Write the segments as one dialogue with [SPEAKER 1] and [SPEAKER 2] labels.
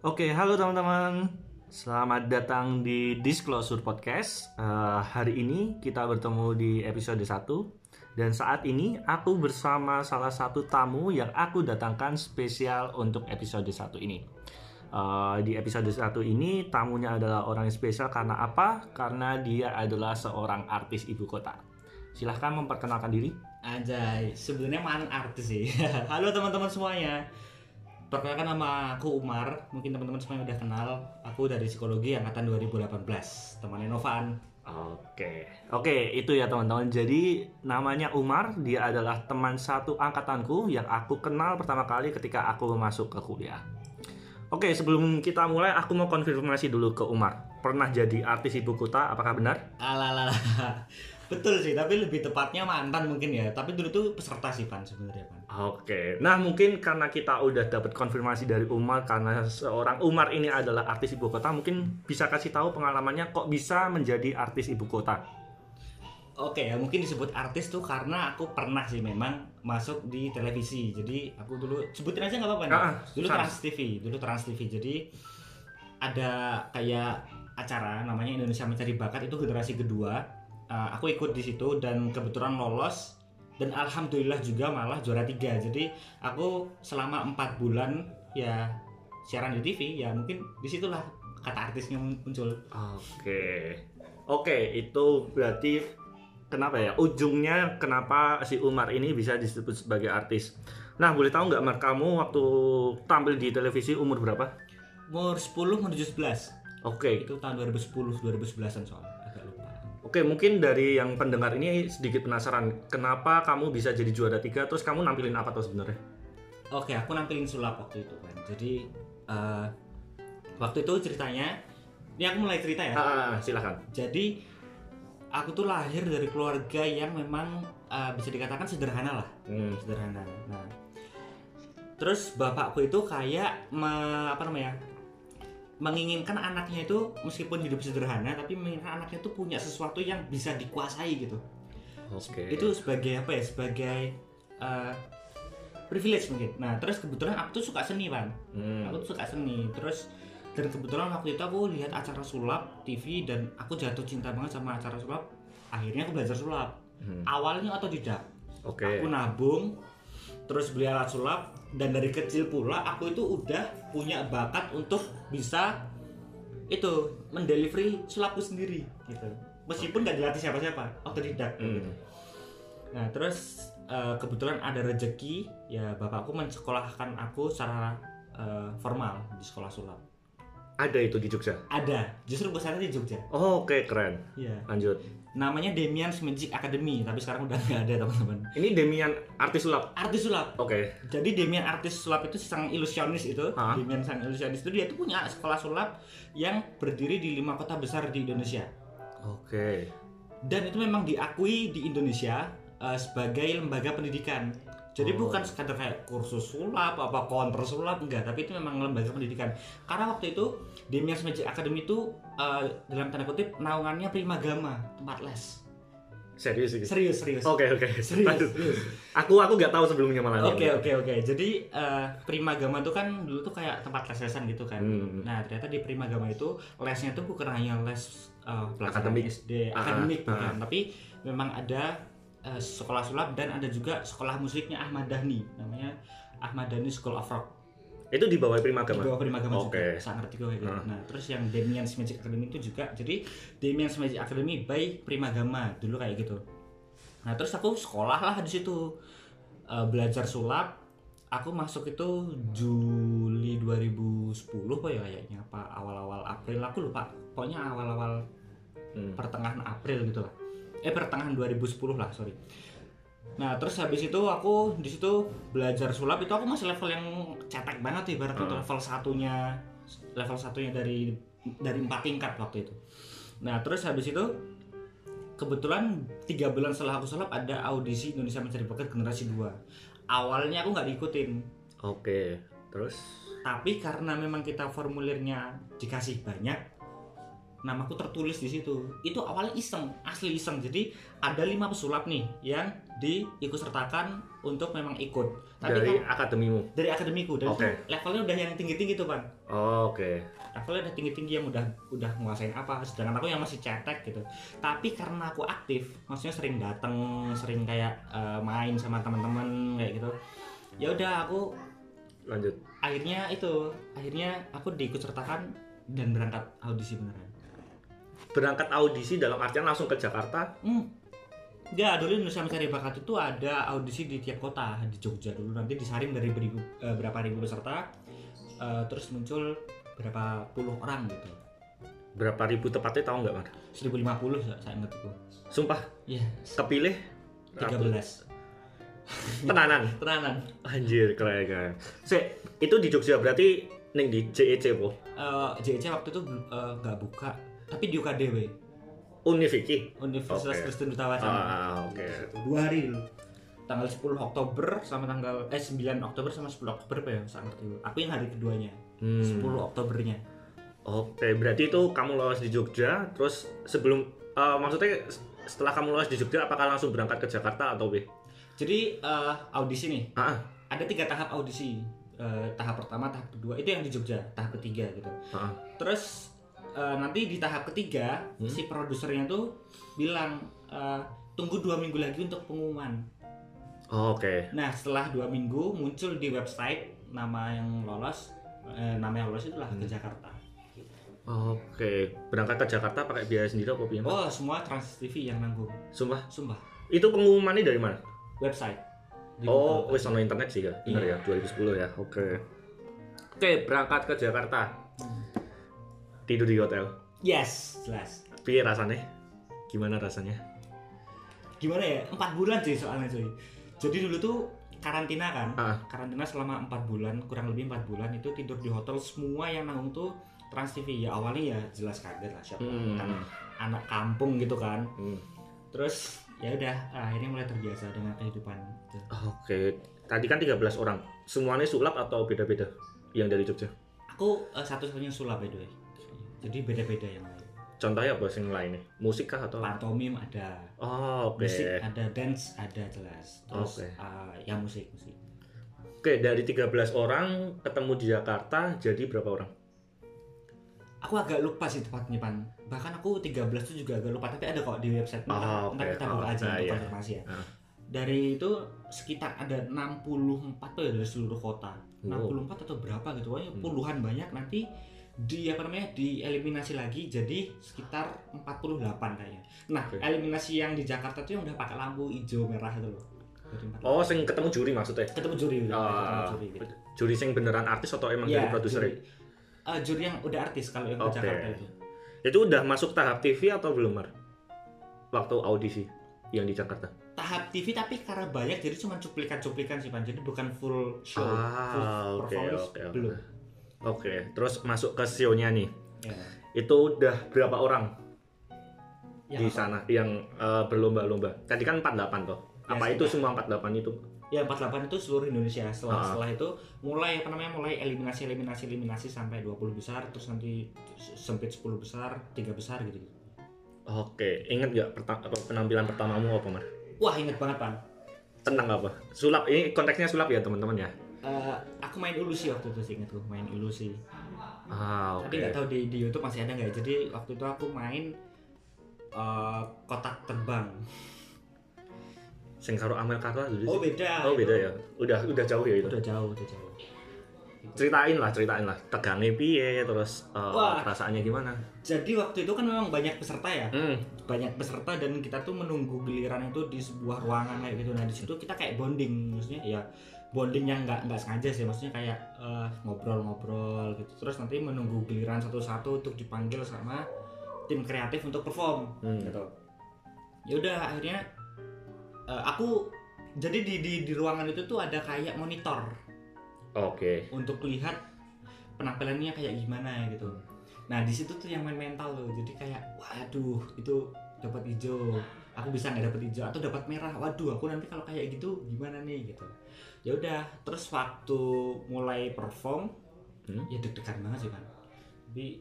[SPEAKER 1] Oke, halo teman-teman. Selamat datang di Disclosure Podcast. Eh, hari ini kita bertemu di episode 1 dan saat ini aku bersama salah satu tamu yang aku datangkan spesial untuk episode 1 ini. Eh, di episode 1 ini tamunya adalah orang yang spesial karena apa? Karena dia adalah seorang artis ibu kota. Silahkan memperkenalkan diri.
[SPEAKER 2] Anjay, sebenarnya mantan artis sih. Halo teman-teman semuanya. Perkenalkan nama aku Umar. Mungkin teman-teman semuanya udah kenal. Aku dari psikologi angkatan 2018. Temannya Novan.
[SPEAKER 1] Oke, oke itu ya teman-teman. Jadi namanya Umar, dia adalah teman satu angkatanku yang aku kenal pertama kali ketika aku masuk ke kuliah. Oke, sebelum kita mulai, aku mau konfirmasi dulu ke Umar. Pernah jadi artis ibu kota? Apakah benar?
[SPEAKER 2] Alalala. Betul sih, tapi lebih tepatnya mantan mungkin ya. Tapi dulu tuh peserta sih Pan sebenarnya Pan.
[SPEAKER 1] Oke, nah mungkin karena kita udah dapat konfirmasi dari Umar karena seorang Umar ini adalah artis ibu kota, mungkin bisa kasih tahu pengalamannya kok bisa menjadi artis ibu kota.
[SPEAKER 2] Oke ya, mungkin disebut artis tuh karena aku pernah sih memang masuk di televisi. Jadi aku dulu sebutin aja nggak apa-apa.
[SPEAKER 1] Ah,
[SPEAKER 2] dulu
[SPEAKER 1] sans.
[SPEAKER 2] Trans TV, dulu Trans TV. Jadi ada kayak acara namanya Indonesia Mencari Bakat itu generasi kedua. Uh, aku ikut di situ dan kebetulan lolos dan alhamdulillah juga malah juara tiga. Jadi aku selama empat bulan ya siaran di TV ya mungkin di situlah kata artisnya muncul.
[SPEAKER 1] Oke. Oke, itu berarti kenapa ya? Ujungnya kenapa si Umar ini bisa disebut sebagai artis. Nah, boleh tahu nggak Mar, kamu waktu tampil di televisi umur berapa?
[SPEAKER 2] Umur 10 menuju 11
[SPEAKER 1] Oke.
[SPEAKER 2] itu tahun 2010 2011an soalnya agak lupa.
[SPEAKER 1] Oke, mungkin dari yang pendengar ini sedikit penasaran, kenapa kamu bisa jadi juara tiga? Terus kamu nampilin apa tuh sebenarnya?
[SPEAKER 2] Oke, aku nampilin sulap waktu itu kan. Jadi eh, waktu itu ceritanya, ini aku mulai cerita ya.
[SPEAKER 1] Ah, silakan.
[SPEAKER 2] Jadi aku tuh lahir dari keluarga yang memang eh, bisa dikatakan sederhana lah,
[SPEAKER 1] Hmm.
[SPEAKER 2] sederhana. Nah, terus bapakku itu kayak me- apa namanya? Menginginkan anaknya itu meskipun hidup sederhana tapi menginginkan anaknya itu punya sesuatu yang bisa dikuasai gitu.
[SPEAKER 1] Oke.
[SPEAKER 2] itu sebagai apa ya sebagai uh, privilege mungkin nah terus kebetulan aku tuh suka seni kan
[SPEAKER 1] Hmm.
[SPEAKER 2] aku tuh suka seni terus dan kebetulan waktu itu aku lihat acara sulap TV dan aku jatuh cinta banget sama acara sulap akhirnya aku belajar sulap
[SPEAKER 1] Hmm.
[SPEAKER 2] awalnya otodidak
[SPEAKER 1] Oke.
[SPEAKER 2] aku nabung terus beli alat sulap dan dari kecil pula aku itu udah punya bakat untuk bisa itu mendelivery sulapku sendiri gitu meskipun gak dilatih siapa-siapa otodidak
[SPEAKER 1] Hmm.
[SPEAKER 2] gitu. Nah terus eh, kebetulan ada rezeki ya bapakku mensekolahkan aku secara eh, formal di sekolah sulap.
[SPEAKER 1] Ada itu di Jogja.
[SPEAKER 2] Ada, justru gue sana di Jogja.
[SPEAKER 1] Oh, Oke, keren.
[SPEAKER 2] Iya.
[SPEAKER 1] Lanjut.
[SPEAKER 2] Namanya Demian's Magic Academy, tapi sekarang udah nggak ada teman-teman.
[SPEAKER 1] Ini Demian artis sulap.
[SPEAKER 2] Artis sulap.
[SPEAKER 1] Oke.
[SPEAKER 2] Jadi Demian artis sulap itu sang ilusionis itu,
[SPEAKER 1] Hah?
[SPEAKER 2] Demian sang ilusionis itu dia tuh punya sekolah sulap yang berdiri di lima kota besar di Indonesia.
[SPEAKER 1] Oke.
[SPEAKER 2] dan itu memang diakui di Indonesia eh, sebagai lembaga pendidikan. Jadi
[SPEAKER 1] Oh.
[SPEAKER 2] bukan sekadar kayak kursus sulap apa konter sulap enggak, tapi itu memang lembaga pendidikan. Karena waktu itu Demian's Magic Academy itu eh, dalam tanda kutip naungannya Primagama, tempat les.
[SPEAKER 1] Serius ini.
[SPEAKER 2] Serius, serius.
[SPEAKER 1] Oke, oke.
[SPEAKER 2] Serius,
[SPEAKER 1] Lanjut.
[SPEAKER 2] serius.
[SPEAKER 1] Aku aku nggak tahu sebelumnya malah.
[SPEAKER 2] Oke oke oke. Jadi eh, Primagama itu kan dulu tuh kayak tempat les-lesan gitu kan.
[SPEAKER 1] Hmm.
[SPEAKER 2] Nah ternyata di Primagama itu lesnya tuh bukan hanya les eh, pelajaran
[SPEAKER 1] Akademik.
[SPEAKER 2] SD
[SPEAKER 1] Ah,
[SPEAKER 2] akademik
[SPEAKER 1] ah.
[SPEAKER 2] bukan, tapi memang ada eh, sekolah sulap dan ada juga sekolah musiknya Ahmad Dhani namanya Ahmad Dhani School of Rock
[SPEAKER 1] Itu di bawah
[SPEAKER 2] di
[SPEAKER 1] Primagama.
[SPEAKER 2] bawah Primagama
[SPEAKER 1] Oke.
[SPEAKER 2] juga sangat ngerti gue gitu.
[SPEAKER 1] Ah.
[SPEAKER 2] Nah terus yang Demian's Magic Academy itu juga jadi Demian's Magic Academy by Primagama dulu kayak gitu. Nah terus aku sekolah lah di situ Eh, belajar sulap. Aku masuk itu Juli 2010 apa ya kayaknya apa awal-awal April aku lupa. Pokoknya awal-awal
[SPEAKER 1] Hmm.
[SPEAKER 2] pertengahan April gitu lah. Eh pertengahan 2010 lah sorry. Nah terus habis itu aku di situ belajar sulap itu aku masih level yang cetek banget ibaratnya
[SPEAKER 1] Hmm.
[SPEAKER 2] level satunya level satunya dari dari empat tingkat waktu itu. Nah terus habis itu kebetulan tiga bulan setelah aku sulap ada audisi Indonesia Mencari Bakat generasi 2 Awalnya aku nggak diikutin,
[SPEAKER 1] Oke. Terus
[SPEAKER 2] tapi karena memang kita formulirnya dikasih banyak, namaku tertulis di situ itu awalnya iseng asli iseng jadi ada lima pesulap nih yang diikut sertakan untuk memang ikut tapi
[SPEAKER 1] Dari
[SPEAKER 2] kalau-
[SPEAKER 1] akademimu.
[SPEAKER 2] dari akademiku dan
[SPEAKER 1] Oke.
[SPEAKER 2] itu levelnya udah yang tinggi tinggi tuh pan
[SPEAKER 1] Oh, Oke.
[SPEAKER 2] levelnya udah tinggi tinggi yang udah udah nguasain apa sedangkan aku yang masih cetek gitu tapi karena aku aktif maksudnya sering datang sering kayak eh, main sama teman-teman kayak gitu ya udah aku
[SPEAKER 1] Lanjut.
[SPEAKER 2] akhirnya itu akhirnya aku diikut sertakan dan berangkat audisi beneran
[SPEAKER 1] Berangkat audisi dalam artian langsung ke Jakarta.
[SPEAKER 2] hmm. Enggak, dulu Indonesia Mencari Bakat itu ada audisi di tiap kota di Jogja dulu nanti disaring dari beribu, eh, berapa ribu peserta eh, terus muncul berapa puluh orang gitu
[SPEAKER 1] Berapa ribu tepatnya tahu nggak, Mar?
[SPEAKER 2] 1050 saya, saya ingat itu
[SPEAKER 1] Sumpah,
[SPEAKER 2] Iya,
[SPEAKER 1] kepilih
[SPEAKER 2] 13
[SPEAKER 1] tenanan.
[SPEAKER 2] tenanan
[SPEAKER 1] Anjir, keren keren. Sik, itu di Jogja berarti ning di JEC po.
[SPEAKER 2] Eh, JC waktu itu nggak buka tapi di UKDW
[SPEAKER 1] Univiki.
[SPEAKER 2] Universitas
[SPEAKER 1] Oke.
[SPEAKER 2] Kristen Utawacana
[SPEAKER 1] Ah, oke.
[SPEAKER 2] dua hari dulu tanggal 10 Oktober sama tanggal eh 9 Oktober sama 10 Oktober apa ya saya ngerti aku yang hari keduanya
[SPEAKER 1] Hmm.
[SPEAKER 2] 10 Oktobernya
[SPEAKER 1] Oke, berarti itu kamu lolos di Jogja, terus sebelum eh, maksudnya setelah kamu lolos di Jogja apakah langsung berangkat ke Jakarta atau B?
[SPEAKER 2] jadi eh, audisi nih
[SPEAKER 1] Ah, ah.
[SPEAKER 2] ada tiga tahap audisi Eh, tahap pertama tahap kedua itu yang di Jogja tahap ketiga gitu
[SPEAKER 1] Ah, ah.
[SPEAKER 2] terus eh, nanti di tahap ketiga
[SPEAKER 1] Hmm.
[SPEAKER 2] si produsernya tuh bilang eh, tunggu dua minggu lagi untuk pengumuman
[SPEAKER 1] Oh, Oke.
[SPEAKER 2] Nah, setelah dua minggu muncul di website nama yang lolos, eh, nama yang lolos itulah ke
[SPEAKER 1] Hmm.
[SPEAKER 2] Jakarta.
[SPEAKER 1] Oke, berangkat ke Jakarta pakai biaya sendiri apa? Mas?
[SPEAKER 2] Oh, semua Trans TV yang nanggung.
[SPEAKER 1] Sumpah,
[SPEAKER 2] Sumpah,
[SPEAKER 1] itu pengumumannya dari mana?
[SPEAKER 2] website. Di
[SPEAKER 1] Oh, wis ono internet sih ya. Benar
[SPEAKER 2] Iya.
[SPEAKER 1] ya, 2010 ya. Oke. Oke, berangkat ke Jakarta.
[SPEAKER 2] Hmm.
[SPEAKER 1] Tidur di hotel.
[SPEAKER 2] Yes, jelas.
[SPEAKER 1] Piye rasanya? Gimana rasanya?
[SPEAKER 2] Gimana ya? Empat bulan sih soalnya cuy. Jadi dulu tuh karantina kan.
[SPEAKER 1] Ah.
[SPEAKER 2] Karantina selama empat bulan, kurang lebih empat bulan itu tidur di hotel semua yang nanggung tuh Trans TV. Ya awalnya ya jelas kaget lah siapa
[SPEAKER 1] Hmm.
[SPEAKER 2] kan anak kampung gitu kan.
[SPEAKER 1] Hmm.
[SPEAKER 2] Terus ya udah akhirnya mulai terbiasa dengan kehidupan itu.
[SPEAKER 1] Oke, tadi kan 13 orang. Semuanya sulap atau beda-beda? Yang dari Jogja.
[SPEAKER 2] Aku eh, satu-satunya sulap by the way. Jadi beda-beda yang lain.
[SPEAKER 1] Contohnya apa sing lainnya? Musik kah atau?
[SPEAKER 2] Pantomim ada,
[SPEAKER 1] Oh, oke.
[SPEAKER 2] musik ada, dance ada jelas. Terus
[SPEAKER 1] Oke.
[SPEAKER 2] eh, ya musik musik.
[SPEAKER 1] Oke, dari 13 orang ketemu di Jakarta jadi berapa orang?
[SPEAKER 2] Aku agak lupa sih tepatnya pan. Bahkan aku 13 itu juga agak lupa tapi ada kok di website.
[SPEAKER 1] Ah,
[SPEAKER 2] ntar
[SPEAKER 1] oke.
[SPEAKER 2] kita buka
[SPEAKER 1] Oh,
[SPEAKER 2] aja
[SPEAKER 1] nah,
[SPEAKER 2] untuk
[SPEAKER 1] iya.
[SPEAKER 2] konfirmasi ya.
[SPEAKER 1] Ah.
[SPEAKER 2] Dari itu sekitar ada 64 tuh ya dari seluruh kota.
[SPEAKER 1] Wow.
[SPEAKER 2] 64 atau berapa gitu. Pokoknya
[SPEAKER 1] Hmm.
[SPEAKER 2] puluhan banyak nanti di apa namanya dieliminasi lagi jadi sekitar 48 kayaknya. Nah,
[SPEAKER 1] Oke.
[SPEAKER 2] eliminasi yang di Jakarta tuh yang udah pakai lampu hijau merah itu loh. Dari 48.
[SPEAKER 1] Oh, sing ketemu juri maksudnya?
[SPEAKER 2] ketemu juri udah ketemu
[SPEAKER 1] Ah,
[SPEAKER 2] juri gitu.
[SPEAKER 1] juri sing beneran artis atau emang
[SPEAKER 2] Iya,
[SPEAKER 1] dari produser?
[SPEAKER 2] juri. Eh, juri yang udah artis kalau yang ke
[SPEAKER 1] Oke.
[SPEAKER 2] Jakarta itu.
[SPEAKER 1] Itu udah masuk tahap TV atau belum, Mar? Waktu audisi yang di Jakarta.
[SPEAKER 2] Tahap TV tapi karena banyak jadi cuma cuplikan-cuplikan sih Pan. Jadi bukan full show,
[SPEAKER 1] Ah,
[SPEAKER 2] full
[SPEAKER 1] oke,
[SPEAKER 2] performance
[SPEAKER 1] oke, oke.
[SPEAKER 2] belum.
[SPEAKER 1] Oke, terus masuk ke show-nya nih.
[SPEAKER 2] Ya.
[SPEAKER 1] Itu udah berapa orang
[SPEAKER 2] Yang
[SPEAKER 1] di
[SPEAKER 2] apa?
[SPEAKER 1] sana yang eh, berlomba-lomba? Tadi kan 48 toh.
[SPEAKER 2] Ya,
[SPEAKER 1] Apa itu semua 48 itu?
[SPEAKER 2] Ya 48 itu seluruh Indonesia. Setelah
[SPEAKER 1] Ah.
[SPEAKER 2] setelah itu mulai apa namanya mulai eliminasi eliminasi eliminasi sampai 20 besar terus nanti sempit 10 besar, 3 besar gitu.
[SPEAKER 1] Oke, inget gak penampilan pertamamu apa, Mar?
[SPEAKER 2] Wah, inget banget, Pan.
[SPEAKER 1] Tentang apa? Sulap, ini konteksnya sulap ya teman-teman ya?
[SPEAKER 2] Eh, aku main ilusi waktu itu sih inget tuh, main ilusi.
[SPEAKER 1] Ah, oke.
[SPEAKER 2] Tapi nggak tahu di, di YouTube masih ada nggak ya. Jadi waktu itu aku main eh, kotak terbang.
[SPEAKER 1] Sing karo Amel dulu
[SPEAKER 2] Oh beda.
[SPEAKER 1] Oh, beda ya? Udah udah jauh ya itu?
[SPEAKER 2] Udah jauh, udah jauh.
[SPEAKER 1] Ceritain lah, ceritain lah. Tegangnya piye, terus eh,
[SPEAKER 2] Wah.
[SPEAKER 1] perasaannya gimana?
[SPEAKER 2] Jadi waktu itu kan memang banyak peserta ya.
[SPEAKER 1] Hmm,
[SPEAKER 2] banyak peserta dan kita tuh menunggu giliran itu di sebuah ruangan kayak gitu nah di situ kita kayak bonding maksudnya ya bonding yang nggak nggak sengaja sih maksudnya kayak eh, ngobrol-ngobrol gitu terus nanti menunggu giliran satu-satu untuk dipanggil sama tim kreatif untuk perform
[SPEAKER 1] Hmm.
[SPEAKER 2] gitu ya udah akhirnya eh, aku jadi di, di di ruangan itu tuh ada kayak monitor
[SPEAKER 1] Oke.
[SPEAKER 2] untuk lihat penampilannya kayak gimana gitu. Nah di situ tuh yang main mental tuh, jadi kayak waduh itu dapat hijau, aku bisa nggak dapat hijau atau dapat merah, waduh aku nanti kalau kayak gitu gimana nih gitu. Ya udah, terus waktu mulai perform,
[SPEAKER 1] Hmm.
[SPEAKER 2] ya deg-degan banget sih kan. Tapi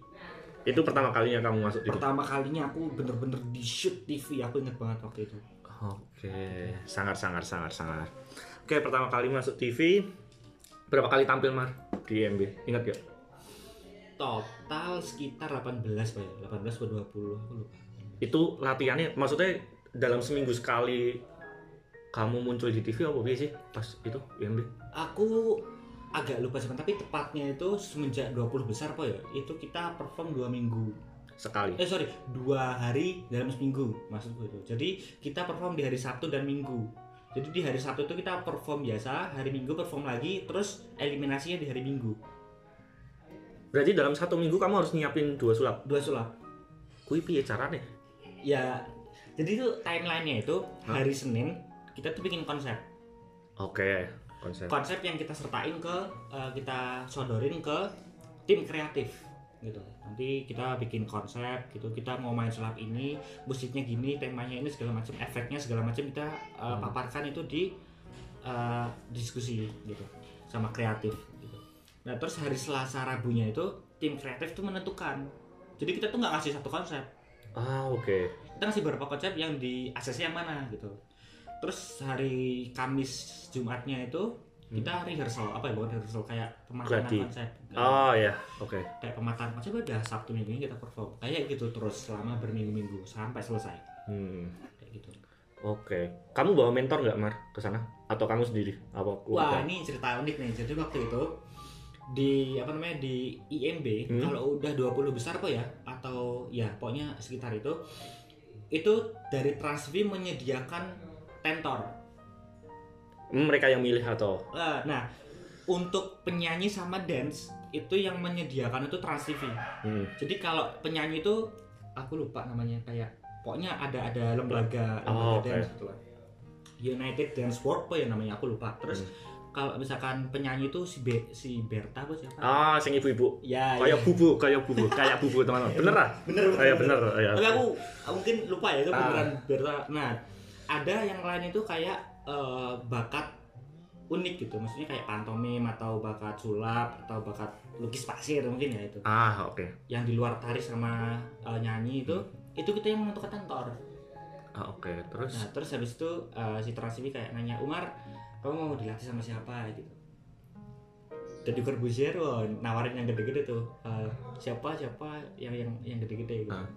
[SPEAKER 1] Itu pertama kalinya kamu masuk TV.
[SPEAKER 2] pertama kalinya aku bener-bener di shoot TV aku inget banget waktu itu
[SPEAKER 1] Oke, sangat sangat sangat sangat. Oke, pertama kali masuk TV, berapa kali tampil Mar di IMB? Ingat gak?
[SPEAKER 2] total sekitar 18 pak ya 18 atau 20 aku lupa
[SPEAKER 1] Itu latihannya, maksudnya dalam seminggu sekali kamu muncul di TV apa biasa sih pas itu IMB?
[SPEAKER 2] aku agak lupa sih tapi tepatnya itu semenjak 20 besar pak ya itu kita perform dua minggu
[SPEAKER 1] Sekali.
[SPEAKER 2] eh sorry dua hari dalam seminggu maksudku itu jadi kita perform di hari Sabtu dan Minggu jadi di hari Sabtu itu kita perform biasa hari Minggu perform lagi terus eliminasinya di hari Minggu
[SPEAKER 1] Berarti dalam satu minggu kamu harus nyiapin dua sulap.
[SPEAKER 2] dua sulap
[SPEAKER 1] Kui piye caranya?
[SPEAKER 2] ya jadi itu timelinenya itu
[SPEAKER 1] Hah?
[SPEAKER 2] hari Senin kita tuh bikin konsep
[SPEAKER 1] Oke, konsep.
[SPEAKER 2] konsep yang kita sertain ke eh, kita sodorin ke tim kreatif gitu. Nanti kita bikin konsep gitu kita mau main sulap ini musiknya gini temanya ini segala macam efeknya segala macam kita
[SPEAKER 1] Hmm.
[SPEAKER 2] paparkan itu di eh, diskusi gitu sama kreatif gitu. Nah terus hari Selasa Rabunya itu tim kreatif tuh menentukan. Jadi kita tuh nggak ngasih satu konsep.
[SPEAKER 1] Ah, oke.
[SPEAKER 2] kita ngasih beberapa konsep yang di yang mana gitu. Terus hari Kamis Jumatnya itu kita rehearsal apa ya bukan rehearsal kayak pematangan
[SPEAKER 1] Gladi.
[SPEAKER 2] konsep
[SPEAKER 1] Oh ya, oke.
[SPEAKER 2] kayak pematangan konsep udah Sabtu minggu ini kita perform kayak gitu terus selama berminggu-minggu sampai selesai
[SPEAKER 1] Hmm.
[SPEAKER 2] kayak gitu
[SPEAKER 1] Oke. Kamu bawa mentor nggak Mar ke sana? Atau kamu sendiri? Apa
[SPEAKER 2] wah
[SPEAKER 1] keluarga?
[SPEAKER 2] ini cerita unik nih jadi waktu itu di apa namanya di IMB
[SPEAKER 1] Hmm.
[SPEAKER 2] kalau udah 20 besar apa ya atau ya pokoknya sekitar itu itu dari Transvi menyediakan tentor
[SPEAKER 1] mereka yang milih atau?
[SPEAKER 2] Eh, nah, untuk penyanyi sama dance itu yang menyediakan itu Trans TV.
[SPEAKER 1] Hmm.
[SPEAKER 2] Jadi kalau penyanyi itu aku lupa namanya kayak pokoknya ada ada lembaga
[SPEAKER 1] Oh,
[SPEAKER 2] lembaga
[SPEAKER 1] oke.
[SPEAKER 2] dance gitu lah. United Dance World apa ya namanya aku lupa. Terus kalau misalkan penyanyi itu si Be, si Berta apa siapa?
[SPEAKER 1] Ah, sing ibu-ibu.
[SPEAKER 2] Ya,
[SPEAKER 1] Kayak
[SPEAKER 2] ya.
[SPEAKER 1] bubu, kayak bubu, kayak bubu teman-teman. Bener lah?
[SPEAKER 2] bener
[SPEAKER 1] ya bener. Ya.
[SPEAKER 2] Tapi aku aku mungkin lupa ya itu
[SPEAKER 1] Ah.
[SPEAKER 2] beneran Berta. Nah, ada yang lain itu kayak eh, bakat unik gitu. Maksudnya kayak pantomim atau bakat sulap atau bakat lukis pasir mungkin ya itu.
[SPEAKER 1] Ah, oke.
[SPEAKER 2] Yang di luar tari sama eh, nyanyi itu itu kita yang menentukan tentor.
[SPEAKER 1] Ah, oke. Terus
[SPEAKER 2] Nah, terus habis itu eh, si Trans TV kayak nanya, "Umar, kamu mau dilatih sama siapa?" gitu. Jadi Corbusier wah, nawarin yang gede-gede tuh. Eh, siapa siapa yang yang yang gede-gede gitu.
[SPEAKER 1] Ah.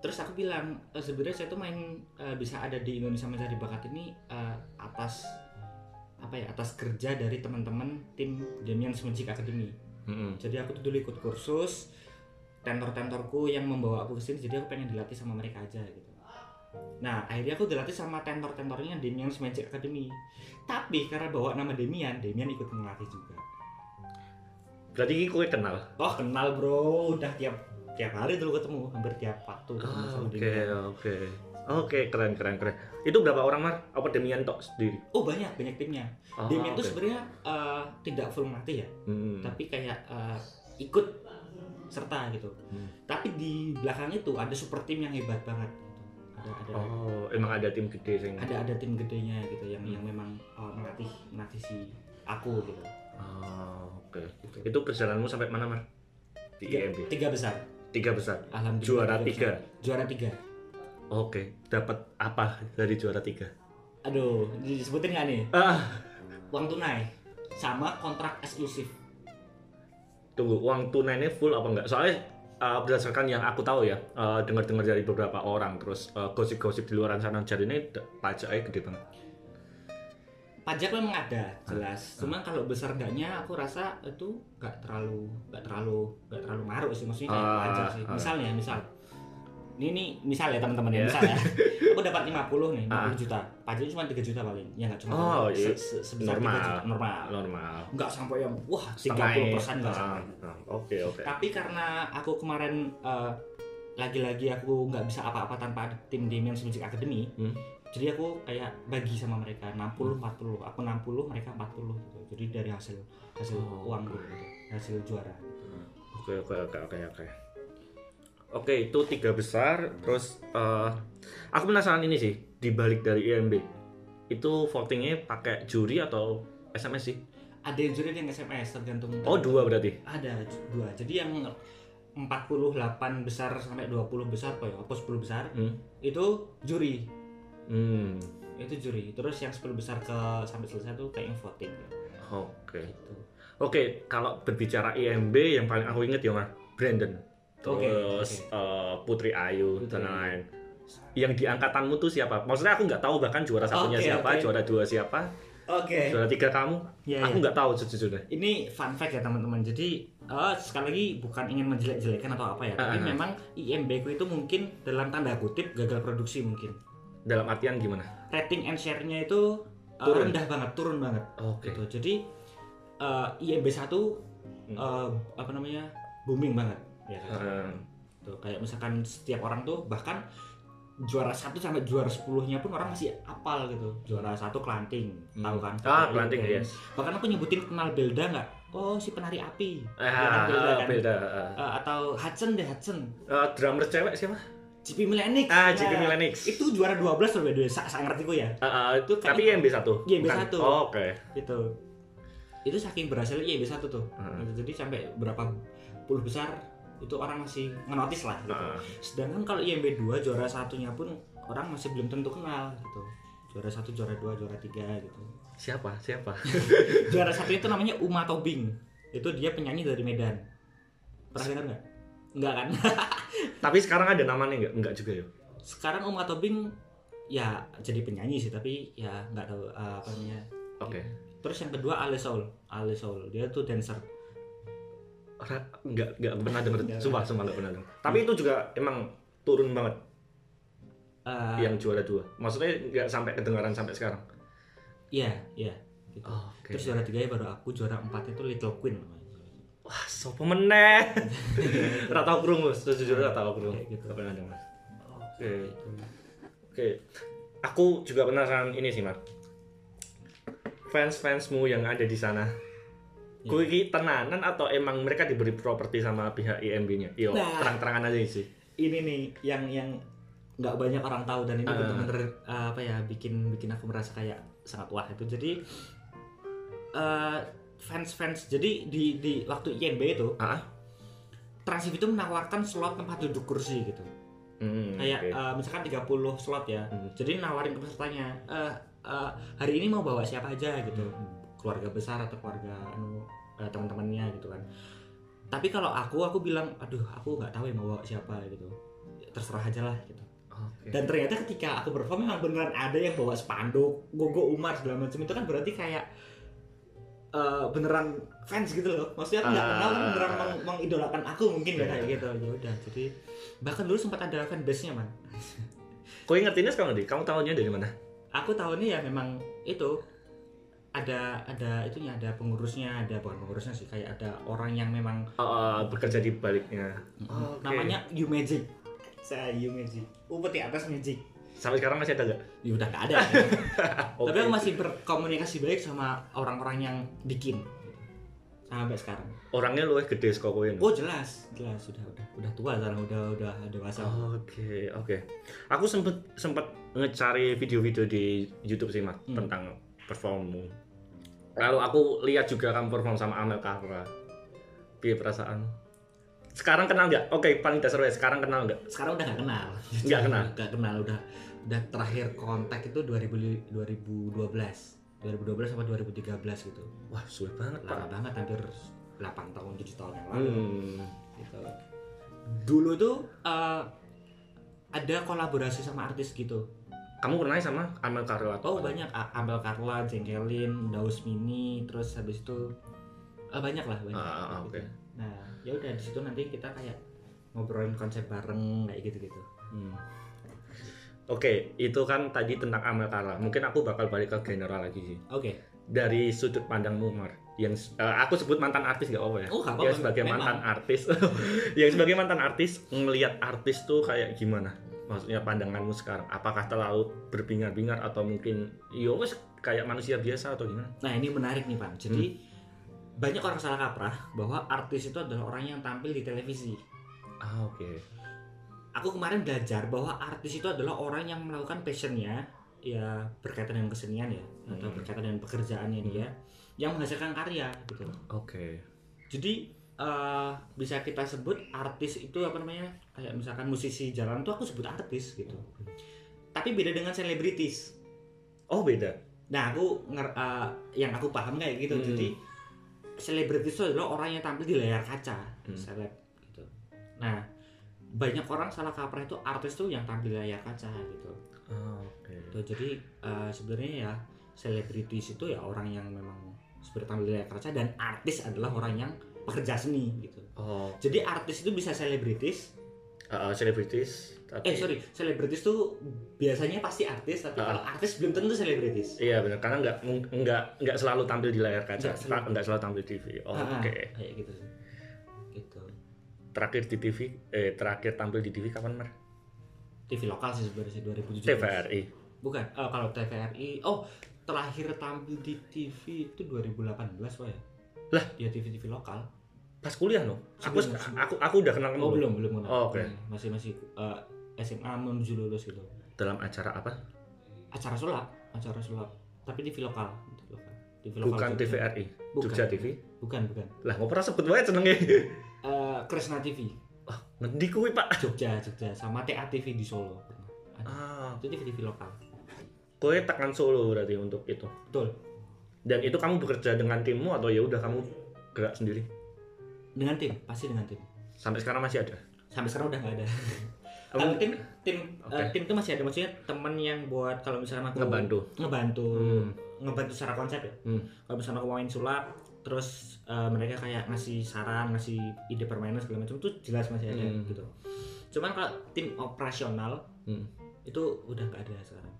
[SPEAKER 2] Terus aku bilang, "Eh, sebenarnya saya tuh main eh, bisa ada di Indonesia Mencari Bakat ini eh, atas apa ya atas kerja dari teman-teman tim Damian's Magic Academy.
[SPEAKER 1] Mm-mm.
[SPEAKER 2] Jadi aku tuh dulu ikut kursus tentor-tentorku yang membawa aku ke sini jadi aku pengen dilatih sama mereka aja gitu. Nah, akhirnya aku dilatih sama tentor-tentornya Damian's Magic Academy. Tapi karena bawa nama Damian, Damian ikut melatih juga.
[SPEAKER 1] Berarti kue kenal.
[SPEAKER 2] Oh, kenal bro, udah tiap tiap hari dulu ketemu, hampir tiap waktu
[SPEAKER 1] Ah, Oke, oke. Oke, keren keren keren. Itu berapa orang Mar? Apa Demian tok sendiri?
[SPEAKER 2] Oh, banyak, banyak timnya.
[SPEAKER 1] Ah,
[SPEAKER 2] Damian tuh
[SPEAKER 1] oke.
[SPEAKER 2] sebenarnya eh, tidak full melatih ya,
[SPEAKER 1] Hmm.
[SPEAKER 2] tapi kayak eh, ikut serta gitu.
[SPEAKER 1] Hmm.
[SPEAKER 2] Tapi di belakang itu ada super tim yang hebat banget. Gitu. Ada ada
[SPEAKER 1] Oh, emang ada tim gede sing.
[SPEAKER 2] ada ada tim gedenya gitu yang yang memang uh, melatih melatih si aku gitu.
[SPEAKER 1] Oh, oke.
[SPEAKER 2] Gitu.
[SPEAKER 1] Itu perjalananmu sampai mana Mar? Di
[SPEAKER 2] Tiga,
[SPEAKER 1] IMB.
[SPEAKER 2] tiga besar.
[SPEAKER 1] Tiga besar.
[SPEAKER 2] Alhamdulillah.
[SPEAKER 1] Juara
[SPEAKER 2] besar.
[SPEAKER 1] tiga.
[SPEAKER 2] Juara tiga.
[SPEAKER 1] Oke, dapat apa dari juara tiga?
[SPEAKER 2] Aduh, disebutin nggak nih?
[SPEAKER 1] Ah,
[SPEAKER 2] Uang tunai sama kontrak eksklusif.
[SPEAKER 1] tunggu uang tunainya full apa enggak? Soalnya uh, berdasarkan yang aku tahu ya, uh, dengar-dengar dari beberapa orang, terus uh, gosip-gosip di luar sana jadi ini pajaknya gede banget.
[SPEAKER 2] Pajak memang ada, jelas. Cuman kalau besar enggaknya aku rasa itu nggak terlalu nggak terlalu nggak terlalu ngaruh sih maksudnya kayak
[SPEAKER 1] Ah,
[SPEAKER 2] pajak sih.
[SPEAKER 1] ah.
[SPEAKER 2] Misalnya, misal ini nih misal ya teman-teman ya,
[SPEAKER 1] Ya.
[SPEAKER 2] misal ya. aku dapat 50 nih, 50
[SPEAKER 1] Ah.
[SPEAKER 2] juta. Pajaknya cuma 3 juta paling. Ya nggak cuma
[SPEAKER 1] Oh,
[SPEAKER 2] se-
[SPEAKER 1] iya.
[SPEAKER 2] se- sebesar 3
[SPEAKER 1] Normal.
[SPEAKER 2] juta. normal.
[SPEAKER 1] Normal.
[SPEAKER 2] nggak sampai yang wah 30
[SPEAKER 1] Setengah-
[SPEAKER 2] persen nggak
[SPEAKER 1] Ah,
[SPEAKER 2] sampai
[SPEAKER 1] ah, Oke, oke.
[SPEAKER 2] tapi karena aku kemarin eh, lagi-lagi aku nggak bisa apa-apa tanpa tim Damian's Magic Academy
[SPEAKER 1] Hmm.
[SPEAKER 2] Jadi aku kayak bagi sama mereka 60 40 aku 60 mereka 40 gitu jadi dari hasil hasil
[SPEAKER 1] Oh.
[SPEAKER 2] uang gue gitu hasil juara
[SPEAKER 1] Oke oke oke oke oke. Oke itu tiga besar. Terus eh, aku penasaran ini sih di balik dari IMB itu votingnya pakai juri atau SMS sih?
[SPEAKER 2] ada yang juri ada yang SMS tergantung
[SPEAKER 1] Oh dua berarti.
[SPEAKER 2] ada dua jadi yang 48 besar sampai 20 besar apa ya apa 10 besar
[SPEAKER 1] Hmm.
[SPEAKER 2] itu juri
[SPEAKER 1] Hmm.
[SPEAKER 2] itu juri terus yang 10 besar ke sampai selesai tuh kayak yang voting
[SPEAKER 1] Oke.
[SPEAKER 2] gitu
[SPEAKER 1] Oke, kalau berbicara IMB yang paling aku inget ya Mas, Brandon. Terus eh, Putri Ayu
[SPEAKER 2] Putri
[SPEAKER 1] dan
[SPEAKER 2] Ayu.
[SPEAKER 1] lain. Yang di angkatanmu tuh siapa? Maksudnya aku nggak tahu bahkan juara satunya
[SPEAKER 2] Oke,
[SPEAKER 1] siapa,
[SPEAKER 2] oke.
[SPEAKER 1] juara dua siapa,
[SPEAKER 2] oke
[SPEAKER 1] juara tiga kamu.
[SPEAKER 2] Iya,
[SPEAKER 1] aku
[SPEAKER 2] iya.
[SPEAKER 1] nggak tahu sejujurnya.
[SPEAKER 2] ini fun fact ya teman-teman jadi eh, sekali lagi bukan ingin menjelek-jelekan atau apa ya tapi
[SPEAKER 1] ah.
[SPEAKER 2] memang IMB ku itu mungkin dalam tanda kutip gagal produksi mungkin
[SPEAKER 1] Dalam artian gimana?
[SPEAKER 2] rating and share-nya itu eh,
[SPEAKER 1] Turun.
[SPEAKER 2] rendah banget turun banget
[SPEAKER 1] Oke.
[SPEAKER 2] gitu jadi eh, IMB 1
[SPEAKER 1] Hmm.
[SPEAKER 2] eh, apa namanya booming banget ya kan? Tuh, kayak misalkan setiap orang tuh bahkan juara satu sampai juara 10 nya pun orang masih apal gitu juara satu kelanting tahu kan
[SPEAKER 1] Ah, kelanting
[SPEAKER 2] gitu.
[SPEAKER 1] yes.
[SPEAKER 2] bahkan aku nyebutin kenal Belda nggak oh si penari api Ya
[SPEAKER 1] Ah,
[SPEAKER 2] kan, Belda kan?
[SPEAKER 1] beda. ah.
[SPEAKER 2] Eh, atau Hudson deh Hudson
[SPEAKER 1] Eh, drummer cewek siapa?
[SPEAKER 2] JP Milenix
[SPEAKER 1] Ah, JP
[SPEAKER 2] Nah,
[SPEAKER 1] Milenix.
[SPEAKER 2] itu juara 12 loh by the way sa sa ngerti gue ya
[SPEAKER 1] Ah, ah,
[SPEAKER 2] Itu
[SPEAKER 1] tapi IMB.
[SPEAKER 2] IMB
[SPEAKER 1] bukan?
[SPEAKER 2] satu.
[SPEAKER 1] Oh, Oke.
[SPEAKER 2] itu itu saking berhasil IMB satu tuh
[SPEAKER 1] Hmm.
[SPEAKER 2] jadi sampai berapa puluh besar itu orang masih ngenotis lah gitu.
[SPEAKER 1] Ah.
[SPEAKER 2] sedangkan kalau IMB 2 juara satunya pun orang masih belum tentu kenal gitu juara satu juara dua juara tiga gitu
[SPEAKER 1] Siapa? Siapa?
[SPEAKER 2] juara satu itu namanya Uma Tobing itu dia penyanyi dari Medan pernah dengar nggak nggak kan
[SPEAKER 1] tapi sekarang ada namanya nggak? Nggak juga ya.
[SPEAKER 2] sekarang Uma Tobing ya jadi penyanyi sih tapi ya nggak tahu uh, apa namanya
[SPEAKER 1] Oke.
[SPEAKER 2] terus yang kedua Ale Soul Ale Soul dia tuh dancer
[SPEAKER 1] Ora- Nggak nggak pernah denger. Sumpah, sumpah nggak pernah denger. Tapi itu juga emang turun banget
[SPEAKER 2] Uh,
[SPEAKER 1] yang juara dua. Maksudnya nggak sampai kedengaran sampai sekarang.
[SPEAKER 2] iya iya gitu.
[SPEAKER 1] Oke.
[SPEAKER 2] terus juara tiga baru aku juara empat itu Little Queen namanya.
[SPEAKER 1] Wah, sopo meneh. Ora tau krungu, sejujurnya ora tau krungu.
[SPEAKER 2] Kayak gitu.
[SPEAKER 1] Nggak pernah denger. Oke.
[SPEAKER 2] Gitu.
[SPEAKER 1] Oke. Aku juga penasaran ini sih, Mas. Fans-fansmu yang ada di sana.
[SPEAKER 2] Iya.
[SPEAKER 1] Kuwi iki tenanan atau emang mereka diberi properti sama pihak IMB-nya? Yo,
[SPEAKER 2] Nah.
[SPEAKER 1] terang-terangan aja sih.
[SPEAKER 2] ini nih yang yang nggak banyak orang tahu dan ini
[SPEAKER 1] Ah.
[SPEAKER 2] bener-bener uh, apa ya bikin bikin aku merasa kayak sangat wah itu jadi uh, fans-fans. Jadi di di waktu IMB itu
[SPEAKER 1] Ah.
[SPEAKER 2] Transif itu menawarkan slot tempat duduk kursi gitu.
[SPEAKER 1] Hmm,
[SPEAKER 2] kayak
[SPEAKER 1] oke.
[SPEAKER 2] uh, misalkan 30 slot ya.
[SPEAKER 1] Hmm.
[SPEAKER 2] jadi nawarin ke pesertanya "Eh, uh, hari ini mau bawa siapa aja gitu. Keluarga besar atau keluarga anu uh, teman-temannya gitu kan. Tapi kalau aku aku bilang aduh aku nggak tahu ya mau bawa siapa gitu. Terserah aja lah gitu.
[SPEAKER 1] Oke.
[SPEAKER 2] dan ternyata ketika aku perform memang beneran ada yang bawa spanduk gogo umar segala macam. Itu kan berarti kayak eh, beneran fans gitu loh maksudnya aku nggak
[SPEAKER 1] Ah.
[SPEAKER 2] kenal tapi beneran meng- mengidolakan aku mungkin ya kayak gitu ya udah jadi bahkan dulu sempat ada fanbase nya man
[SPEAKER 1] Kau ingetinnya sekarang di? Kamu tahunya dari mana?
[SPEAKER 2] aku tahunnya ya memang itu ada ada itunya ada pengurusnya ada bukan pengurusnya sih kayak ada orang yang memang
[SPEAKER 1] Oh, bekerja di baliknya. Oke.
[SPEAKER 2] namanya You Magic saya You Magic upeti atas Magic
[SPEAKER 1] Sampai sekarang masih ada nggak?
[SPEAKER 2] ya udah nggak ada
[SPEAKER 1] Oke.
[SPEAKER 2] Tapi aku masih berkomunikasi baik sama orang-orang yang bikin sampai sekarang.
[SPEAKER 1] Orangnya lu gede saka kowe.
[SPEAKER 2] Oh jelas, jelas sudah udah udah tua sekarang udah udah dewasa.
[SPEAKER 1] Oke, oke. Aku sempet sempet ngecari video-video di YouTube sih, Mas,
[SPEAKER 2] Hmm.
[SPEAKER 1] tentang performmu. Lalu aku lihat juga kamu perform sama Amel Carla. Piye perasaan? Sekarang kenal nggak? Oke, paling dasar ya. Sekarang kenal nggak?
[SPEAKER 2] Sekarang udah nggak kenal.
[SPEAKER 1] Nggak kenal?
[SPEAKER 2] Nggak kenal udah udah terakhir kontak itu 2000, 2012. 2012 sampai 2013 gitu.
[SPEAKER 1] Wah, sulit banget, Pak.
[SPEAKER 2] Lama banget hampir 8 tahun 7 tahun yang lalu.
[SPEAKER 1] Hmm.
[SPEAKER 2] Gitu. Dulu tuh eh, ada kolaborasi sama artis gitu.
[SPEAKER 1] Kamu kenal sama Amel Carla?
[SPEAKER 2] Oh banyak Amel Carla, Jengkelin, Daus Mini, terus habis itu eh, banyak lah banyak.
[SPEAKER 1] Ah, ah, oke.
[SPEAKER 2] Gitu. Nah ya udah di situ nanti kita kayak ngobrolin konsep bareng kayak gitu gitu.
[SPEAKER 1] Hmm. Oke, itu kan tadi tentang Amel Carla. Mungkin aku bakal balik ke general lagi sih.
[SPEAKER 2] Oke.
[SPEAKER 1] Dari sudut pandangmu, Mar. Yang eh, aku sebut mantan artis gak apa ya?
[SPEAKER 2] Oh nggak
[SPEAKER 1] ya
[SPEAKER 2] apa-apa.
[SPEAKER 1] sebagai
[SPEAKER 2] Memang.
[SPEAKER 1] mantan artis yang sebagai mantan artis ngelihat artis tuh kayak gimana maksudnya pandanganmu sekarang apakah terlalu berbingar-bingar atau mungkin yo wes kayak manusia biasa atau gimana
[SPEAKER 2] Nah ini menarik nih Pak. Jadi
[SPEAKER 1] Hmm.
[SPEAKER 2] Banyak orang salah kaprah bahwa artis itu adalah orang yang tampil di televisi.
[SPEAKER 1] ah oke
[SPEAKER 2] Aku kemarin belajar bahwa artis itu adalah orang yang melakukan passionnya ya berkaitan dengan kesenian ya atau
[SPEAKER 1] Hmm.
[SPEAKER 2] berkaitan dengan pekerjaannya dia yang menghasilkan karya gitu.
[SPEAKER 1] oke
[SPEAKER 2] Jadi eh, bisa kita sebut artis itu apa namanya kayak misalkan musisi jalan tuh aku sebut artis gitu tapi beda dengan selebritis
[SPEAKER 1] Oh beda.
[SPEAKER 2] nah aku nger eh, yang aku paham kayak gitu
[SPEAKER 1] Hmm.
[SPEAKER 2] jadi selebritis itu adalah orang yang tampil di layar kaca
[SPEAKER 1] Hmm.
[SPEAKER 2] seleb gitu nah banyak orang salah kaprah itu artis tuh yang tampil di layar kaca gitu
[SPEAKER 1] Oh, Oke.
[SPEAKER 2] Tuh, jadi eh, sebenarnya ya selebritis itu ya orang yang memang seperti tampil di layar kaca dan artis adalah orang yang pekerja seni gitu
[SPEAKER 1] Oh,
[SPEAKER 2] jadi artis itu bisa selebritis
[SPEAKER 1] uh, selebritis. Tapi-
[SPEAKER 2] eh sorry selebritis tuh biasanya pasti artis tapi
[SPEAKER 1] Ah.
[SPEAKER 2] kalau artis belum tentu selebritis
[SPEAKER 1] Iya benar karena nggak nggak nggak selalu tampil di layar kaca,
[SPEAKER 2] Nggak selalu.
[SPEAKER 1] nggak selalu tampil di TV. Oh,
[SPEAKER 2] Ah, ah,
[SPEAKER 1] Oke.
[SPEAKER 2] kayak gitu sih gitu
[SPEAKER 1] Terakhir di TV, eh terakhir tampil di TV kapan Mar?
[SPEAKER 2] TV lokal sih sebenarnya sih 2017
[SPEAKER 1] TVRI.
[SPEAKER 2] bukan eh, kalau TVRI oh terakhir tampil di TV itu 2018 pak ya
[SPEAKER 1] Lah?
[SPEAKER 2] ya TV TV lokal
[SPEAKER 1] Pas kuliah no. Aku aku aku udah kenal kamu.
[SPEAKER 2] oh belum belum kenal.
[SPEAKER 1] Oh, oke.
[SPEAKER 2] masih masih eh, SMA menuju lulus gitu
[SPEAKER 1] Dalam acara apa?
[SPEAKER 2] acara sulap acara sulap tapi TV lokal lokal lokal
[SPEAKER 1] Bukan
[SPEAKER 2] Jogja.
[SPEAKER 1] TVRI.
[SPEAKER 2] Bukan.
[SPEAKER 1] Jogja TV.
[SPEAKER 2] bukan bukan
[SPEAKER 1] Lah nggak pernah sebut banget senengnya.
[SPEAKER 2] Eh, Kresna TV
[SPEAKER 1] Wah, ngendi kuwi, Pak?
[SPEAKER 2] Jogja Jogja sama TA TV di Solo.
[SPEAKER 1] Ah,
[SPEAKER 2] itu TV TV lokal
[SPEAKER 1] kowe tekan Solo berarti untuk itu.
[SPEAKER 2] betul
[SPEAKER 1] Dan itu kamu bekerja dengan timmu atau ya udah kamu gerak sendiri?
[SPEAKER 2] dengan tim pasti dengan tim
[SPEAKER 1] Sampai sekarang masih ada.
[SPEAKER 2] sampai sekarang udah nggak ada Kalau tim tim eh, tim itu masih ada maksudnya temen yang buat kalau misalkan aku
[SPEAKER 1] ngebantu.
[SPEAKER 2] ngebantu
[SPEAKER 1] Hmm.
[SPEAKER 2] ngebantu secara konsep ya
[SPEAKER 1] Hmm.
[SPEAKER 2] kalau misalnya aku main sulap terus eh, mereka kayak ngasih saran ngasih ide permainan segala macam itu jelas masih ada
[SPEAKER 1] Hmm.
[SPEAKER 2] gitu cuman kalau tim operasional
[SPEAKER 1] Hmm.
[SPEAKER 2] itu udah nggak ada sekarang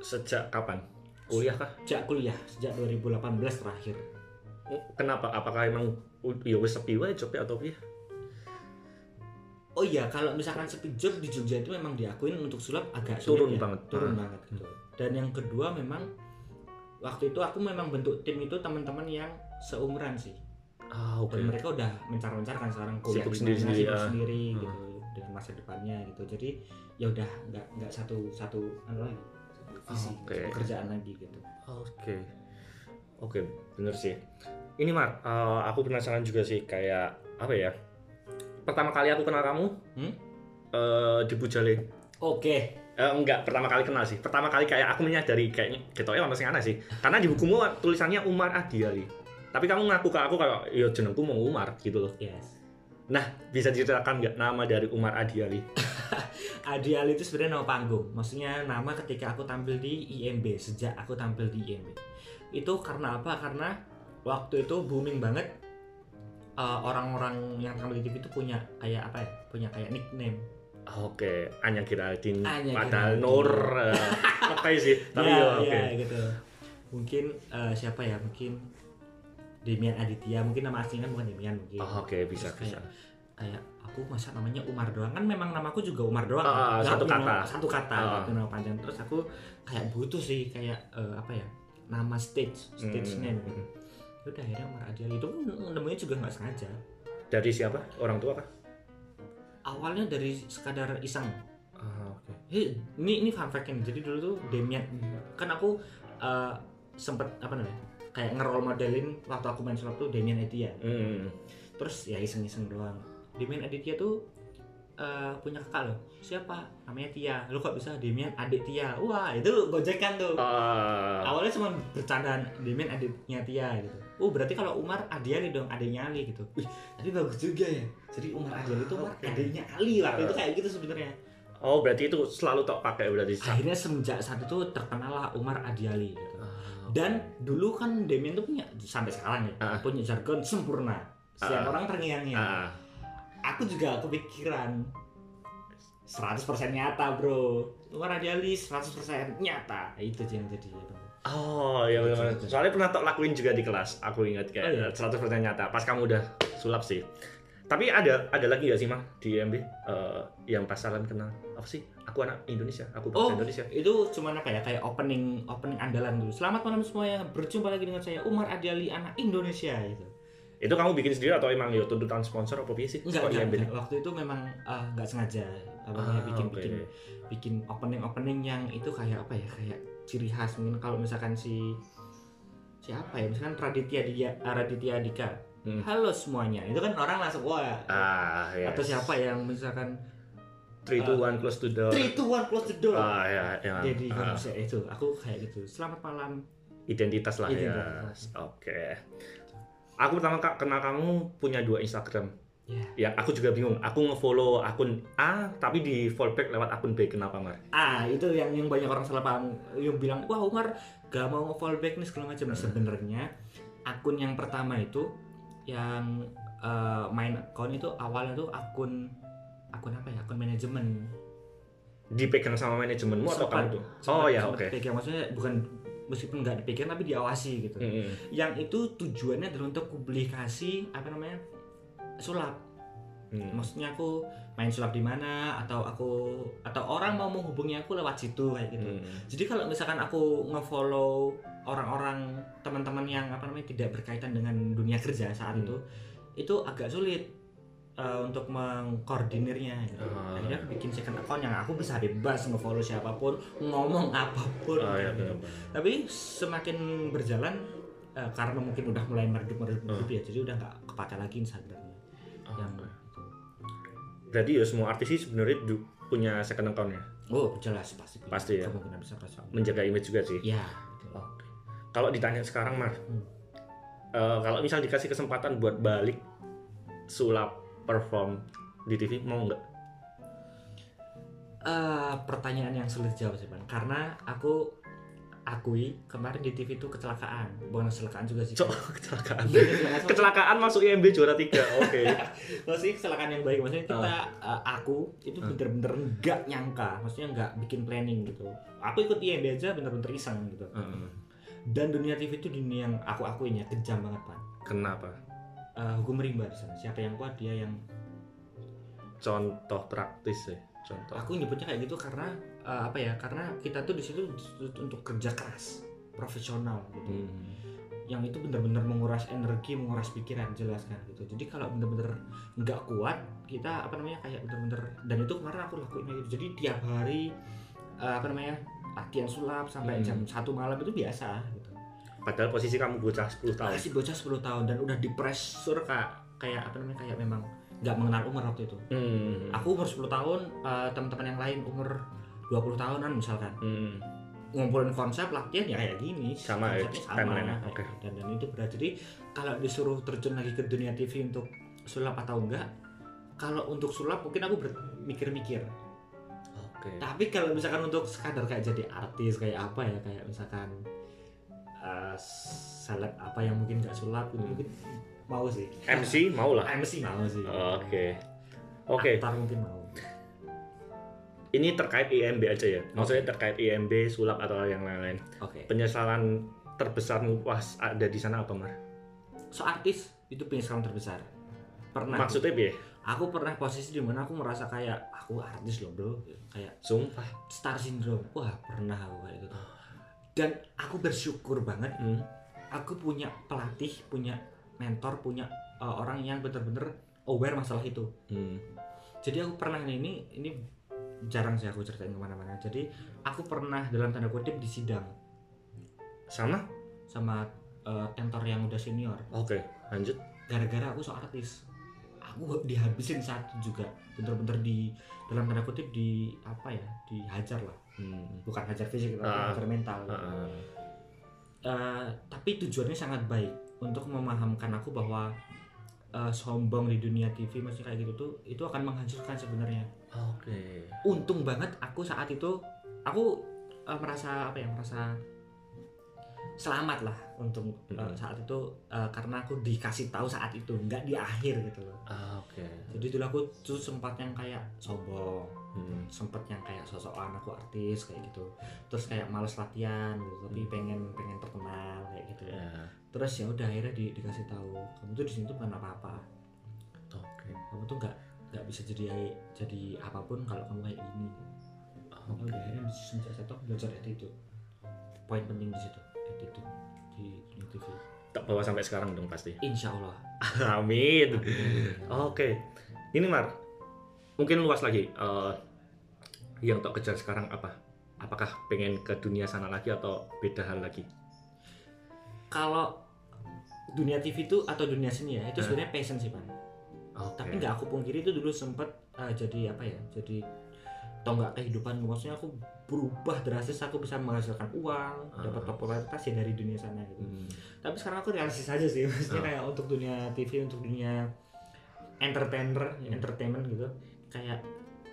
[SPEAKER 1] Sejak kapan? Kuliah kah?
[SPEAKER 2] sejak kuliah sejak 2018 terakhir
[SPEAKER 1] Kenapa? Apakah emang u- ya wis sepi wae atau piye?
[SPEAKER 2] Oh iya kalau misalkan sepi job di Jogja itu memang diakuin untuk sulap agak
[SPEAKER 1] Turun
[SPEAKER 2] sulit ya.
[SPEAKER 1] banget.
[SPEAKER 2] turun
[SPEAKER 1] Ah.
[SPEAKER 2] banget gitu dan yang kedua memang waktu itu aku memang bentuk tim itu teman-teman yang seumuran sih
[SPEAKER 1] Ah, oke.
[SPEAKER 2] dan mereka udah mencar-mencarkan sekarang kuliah
[SPEAKER 1] Sibuk
[SPEAKER 2] di
[SPEAKER 1] sendiri-sendiri,
[SPEAKER 2] mana, sibuk
[SPEAKER 1] ah.
[SPEAKER 2] sendiri
[SPEAKER 1] Hmm.
[SPEAKER 2] gitu dengan masa depannya gitu jadi ya udah nggak nggak satu satu anu lagi visi
[SPEAKER 1] Oke.
[SPEAKER 2] satu pekerjaan lagi gitu
[SPEAKER 1] Oke. Oke, bener sih. Ini Mar, eh, aku penasaran juga sih kayak apa ya? Pertama kali aku kenal kamu
[SPEAKER 2] Hmm?
[SPEAKER 1] eh, di Bujale.
[SPEAKER 2] oke
[SPEAKER 1] Eh, enggak, pertama kali kenal sih. Pertama kali kayak aku menyadari kayaknya gitu ya masih aneh sih. Karena di bukumu tulisannya Umar Adiali. Tapi kamu ngaku ke aku kalau ya jenengku mau Umar gitu loh.
[SPEAKER 2] yes
[SPEAKER 1] Nah, bisa diceritakan nggak nama dari Umar Adiali?
[SPEAKER 2] Adi Ali itu sebenarnya nama panggung maksudnya nama ketika aku tampil di IMB sejak aku tampil di IMB itu karena apa karena waktu itu booming banget uh, orang-orang yang tampil di TV itu punya kayak apa ya punya kayak nickname
[SPEAKER 1] Oke, Anya Giraldin,
[SPEAKER 2] Anya
[SPEAKER 1] padahal
[SPEAKER 2] Giraldin.
[SPEAKER 1] Nur, eh, oke sih, tapi
[SPEAKER 2] ya,
[SPEAKER 1] ya, oke.
[SPEAKER 2] ya, gitu mungkin uh, siapa ya mungkin Demian Aditya mungkin nama aslinya bukan Demian mungkin
[SPEAKER 1] Oh, Oke, bisa
[SPEAKER 2] Terus
[SPEAKER 1] bisa.
[SPEAKER 2] kayak, kayak aku masa namanya Umar doang kan memang namaku juga Umar doang
[SPEAKER 1] Ah,
[SPEAKER 2] kan?
[SPEAKER 1] Satu kata.
[SPEAKER 2] nama- satu kata nggak punya nama panjang terus aku kayak butuh sih kayak eh, apa ya nama stage stage
[SPEAKER 1] Hmm.
[SPEAKER 2] name gitu. Udah akhirnya Umar Adial itu nemunya juga nggak sengaja
[SPEAKER 1] Dari siapa? Orang tua kah?
[SPEAKER 2] awalnya dari sekadar iseng
[SPEAKER 1] Ah, oke.
[SPEAKER 2] Hei, ini ini fun fact ini. Jadi dulu tuh Demian kan aku eh, sempet apa namanya kayak ngerol modelin waktu aku main sulap tuh Demian Aditya.
[SPEAKER 1] Hmm.
[SPEAKER 2] Terus ya iseng-iseng doang. Demian Aditya tuh eh, punya kakak loh. Siapa? Namanya Tia. Lu kok bisa Demian adik Tia? Wah itu gojekan tuh.
[SPEAKER 1] Ah,
[SPEAKER 2] Awalnya cuma bercandaan Demian adiknya Tia gitu. Oh berarti kalau Umar adiknya dong adiknya Ali gitu. Wih tapi bagus juga ya. Jadi Umar Adiali itu Umar
[SPEAKER 1] Oke.
[SPEAKER 2] adiknya Ali waktu itu kayak gitu sebenarnya.
[SPEAKER 1] oh, berarti itu selalu tok pakai berarti.
[SPEAKER 2] akhirnya semenjak saat itu terkenal lah Umar Adiali gitu.
[SPEAKER 1] Ah,
[SPEAKER 2] dan dulu kan Demian tuh punya sampai sekarang ya
[SPEAKER 1] Ah.
[SPEAKER 2] punya jargon sempurna setiap
[SPEAKER 1] Ah.
[SPEAKER 2] orang terngiang-ngiang
[SPEAKER 1] ah.
[SPEAKER 2] aku juga kepikiran 100% nyata bro Umar Adiali 100% nyata itu yang jadi itu.
[SPEAKER 1] Oh, iya benar. Soalnya pernah tok lakuin juga di kelas. Aku ingat
[SPEAKER 2] Oh,
[SPEAKER 1] kayak
[SPEAKER 2] iya?
[SPEAKER 1] 100% nyata. Pas kamu udah sulap sih. Tapi ada ada lagi gak sih, Mang, di IMB eh, yang pas salam kenal? Apa sih? Aku anak Indonesia, aku bangsa
[SPEAKER 2] Oh.
[SPEAKER 1] Indonesia.
[SPEAKER 2] itu cuman apa ya kayak opening opening andalan dulu selamat malam semuanya berjumpa lagi dengan saya Umar Adiali anak Indonesia itu
[SPEAKER 1] Itu kamu bikin sendiri atau emang ya tuntutan sponsor apa piye sih?
[SPEAKER 2] enggak, enggak,
[SPEAKER 1] IMB?
[SPEAKER 2] enggak. waktu itu memang ah, nggak sengaja apa namanya
[SPEAKER 1] Ah,
[SPEAKER 2] bikin
[SPEAKER 1] oke.
[SPEAKER 2] bikin bikin opening opening yang itu kayak apa ya kayak ciri khas mungkin kalau misalkan si siapa ya misalkan Raditya Dia Raditya Dika
[SPEAKER 1] Hmm.
[SPEAKER 2] halo semuanya itu kan orang langsung wah
[SPEAKER 1] Ah, ya.
[SPEAKER 2] atau siapa yang misalkan
[SPEAKER 1] Three to one close to the.
[SPEAKER 2] three two one close the door
[SPEAKER 1] Ah, ya, ya.
[SPEAKER 2] jadi
[SPEAKER 1] Ah,
[SPEAKER 2] bisa itu aku kayak gitu selamat malam
[SPEAKER 1] identitas lah ya.
[SPEAKER 2] Identitas.
[SPEAKER 1] Oke. Aku pertama kak kenal kamu punya dua Instagram.
[SPEAKER 2] Ya
[SPEAKER 1] Ya, aku juga bingung. Aku ngefollow akun A, tapi di fallback lewat akun B. Kenapa, Mar?
[SPEAKER 2] ah itu yang yang banyak orang salah paham yang bilang wah Umar gak mau nge-fallback nih segala macam sebenarnya akun yang pertama itu yang eh, main akun itu awalnya tuh akun akun apa ya akun manajemen
[SPEAKER 1] Dipegang sama manajemenmu atau kamu tuh? Oh ya, oke.
[SPEAKER 2] dipegang. maksudnya bukan meskipun nggak dipegang tapi diawasi gitu
[SPEAKER 1] Mm-mm.
[SPEAKER 2] yang itu tujuannya adalah untuk publikasi apa namanya sulap
[SPEAKER 1] Hmm.
[SPEAKER 2] maksudnya aku main sulap di mana atau aku atau orang mau menghubungi aku lewat situ kayak gitu
[SPEAKER 1] Hmm.
[SPEAKER 2] jadi kalau misalkan aku ngefollow orang-orang teman-teman yang apa namanya tidak berkaitan dengan dunia kerja saat
[SPEAKER 1] Hmm.
[SPEAKER 2] itu itu agak sulit uh, untuk mengkoordinirnya gitu.
[SPEAKER 1] Ah.
[SPEAKER 2] akhirnya aku bikin second account yang aku bisa bebas ngefollow siapa pun ngomong
[SPEAKER 1] apa pun
[SPEAKER 2] gitu.
[SPEAKER 1] benar.
[SPEAKER 2] tapi semakin berjalan uh, karena mungkin udah mulai meredup meredup,
[SPEAKER 1] Hmm.
[SPEAKER 2] meredup ya jadi udah nggak kepakai lagi Instagramnya
[SPEAKER 1] Oh,
[SPEAKER 2] yang.
[SPEAKER 1] Berarti ya semua artis sih sebenarnya punya second account-nya.
[SPEAKER 2] oh jelas pasti
[SPEAKER 1] Pasti ya.
[SPEAKER 2] kemungkinan besar pasti
[SPEAKER 1] Menjaga image juga sih.
[SPEAKER 2] ya.
[SPEAKER 1] Kalau ditanya sekarang, Mar,
[SPEAKER 2] Hmm.
[SPEAKER 1] eh, kalau misal dikasih kesempatan buat balik sulap perform di TV mau nggak?
[SPEAKER 2] Eh, pertanyaan yang sulit jawab sih bang karena aku akui kemarin di TV itu kecelakaan bukan kecelakaan juga sih
[SPEAKER 1] Cok, kecelakaan.
[SPEAKER 2] Iya, kecelakaan.
[SPEAKER 1] Kecelakaan masuk IMB juara 3. Oke.
[SPEAKER 2] maksudnya kecelakaan yang baik maksudnya kita
[SPEAKER 1] Ah.
[SPEAKER 2] eh, aku itu
[SPEAKER 1] Ah.
[SPEAKER 2] bener-bener nggak nyangka maksudnya nggak bikin planning gitu aku ikut IMB aja bener-bener iseng gitu
[SPEAKER 1] Heeh.
[SPEAKER 2] dan dunia TV itu dunia yang aku akuinya kejam banget pak
[SPEAKER 1] Kenapa?
[SPEAKER 2] Eh, hukum rimba di sana siapa yang kuat dia yang
[SPEAKER 1] Contoh praktis ya. Contoh.
[SPEAKER 2] aku nyebutnya kayak gitu karena eh, apa ya karena kita tuh di situ untuk kerja keras profesional gitu
[SPEAKER 1] Hmm.
[SPEAKER 2] yang itu benar-benar menguras energi, menguras pikiran jelas kan gitu. Jadi kalau benar-benar nggak kuat, kita apa namanya kayak benar-benar dan itu kemarin aku lakuin gitu. Jadi tiap hari eh, apa namanya latihan sulap sampai
[SPEAKER 1] Hmm.
[SPEAKER 2] jam satu malam itu biasa gitu.
[SPEAKER 1] Padahal posisi kamu bocah 10 tahun.
[SPEAKER 2] Masih bocah 10 tahun dan udah di pressure kayak kayak apa namanya kayak memang nggak mengenal umur waktu itu.
[SPEAKER 1] Hmm.
[SPEAKER 2] Aku umur 10 tahun, eh, teman-teman yang lain umur 20 tahunan misalkan
[SPEAKER 1] Hmm.
[SPEAKER 2] ngumpulin konsep latihan ya kayak gini
[SPEAKER 1] Sama ya, oke.
[SPEAKER 2] gitu. dan, dan itu berat jadi kalau disuruh terjun lagi ke dunia TV untuk sulap atau enggak kalau untuk sulap mungkin aku bermikir-mikir
[SPEAKER 1] Oke.
[SPEAKER 2] tapi kalau misalkan untuk sekadar kayak jadi artis kayak apa ya kayak misalkan eh, seleb apa yang mungkin nggak sulap gitu mungkin mau sih
[SPEAKER 1] MC mau lah.
[SPEAKER 2] MC mau sih
[SPEAKER 1] Oke. Oke,
[SPEAKER 2] Aktor mungkin mau
[SPEAKER 1] ini terkait IMB aja ya. Maksudnya terkait IMB, sulap atau yang lain-lain.
[SPEAKER 2] oke
[SPEAKER 1] Penyesalan terbesarmu pas ada di sana apa, Mar?
[SPEAKER 2] so artis itu penyesalan terbesar pernah
[SPEAKER 1] Maksudnya piye?
[SPEAKER 2] aku pernah posisi di mana aku merasa kayak aku artis loh bro kayak
[SPEAKER 1] Sumpah.
[SPEAKER 2] star syndrome wah pernah aku kayak gitu dan aku bersyukur banget
[SPEAKER 1] Hmm.
[SPEAKER 2] aku punya pelatih punya mentor punya uh, orang yang bener-bener aware masalah itu
[SPEAKER 1] Hmm.
[SPEAKER 2] jadi aku pernah ini ini jarang sih aku ceritain ke mana-mana jadi aku pernah dalam tanda kutip di sidang
[SPEAKER 1] Sama?
[SPEAKER 2] sama uh, mentor yang udah senior
[SPEAKER 1] Oke, lanjut.
[SPEAKER 2] gara-gara aku seorang artis aku dihabisin satu juga bener-bener di dalam tanda kutip di apa ya dihajar lah
[SPEAKER 1] Hmm.
[SPEAKER 2] bukan hajar fisik tapi
[SPEAKER 1] Ah.
[SPEAKER 2] hajar mental gitu.
[SPEAKER 1] Ah,
[SPEAKER 2] Eh, tapi tujuannya sangat baik untuk memahamkan aku bahwa eh, sombong di dunia TV masih kayak gitu tuh itu akan menghancurkan sebenarnya
[SPEAKER 1] Oke.
[SPEAKER 2] untung banget aku saat itu aku eh, merasa apa ya merasa selamat lah untuk
[SPEAKER 1] Mm.
[SPEAKER 2] saat itu eh, karena aku dikasih tahu saat itu nggak di akhir gitu loh
[SPEAKER 1] Ah, Oke.
[SPEAKER 2] jadi dulu aku tuh sempat yang kayak sombong
[SPEAKER 1] Hmm.
[SPEAKER 2] sempet yang kayak sosokan aku artis kayak gitu terus kayak males latihan gitu tapi pengen pengen terkenal kayak gitu
[SPEAKER 1] Ya.
[SPEAKER 2] terus ya udah akhirnya di- dikasih tahu kamu tuh di sini tuh bukan apa-apa
[SPEAKER 1] Oke.
[SPEAKER 2] kamu tuh nggak nggak bisa jadi jadi apa pun kalau kamu kayak gini
[SPEAKER 1] Oke.
[SPEAKER 2] udah akhirnya sejak aku belajar attitude poin penting di situ di dunia TV
[SPEAKER 1] Tak bawa sampai sekarang dong pasti.
[SPEAKER 2] insya Allah
[SPEAKER 1] Amin. Oke. Ini Mar. Mungkin luas lagi. eh, yang tak kejar sekarang apa? Apakah pengen ke dunia sana lagi atau beda hal lagi?
[SPEAKER 2] kalau dunia TV itu atau dunia seni ya itu sebenarnya passion sih pan
[SPEAKER 1] Oke.
[SPEAKER 2] tapi nggak aku pungkiri itu dulu sempet eh, jadi apa ya jadi tonggak kehidupan maksudnya aku berubah drastis aku bisa menghasilkan uang
[SPEAKER 1] Ah.
[SPEAKER 2] dapat popularitas ya dari dunia sana gitu
[SPEAKER 1] Hmm.
[SPEAKER 2] tapi sekarang aku realistis aja sih maksudnya
[SPEAKER 1] Ah.
[SPEAKER 2] kayak untuk dunia TV untuk dunia entertainer
[SPEAKER 1] Hmm.
[SPEAKER 2] entertainment gitu kayak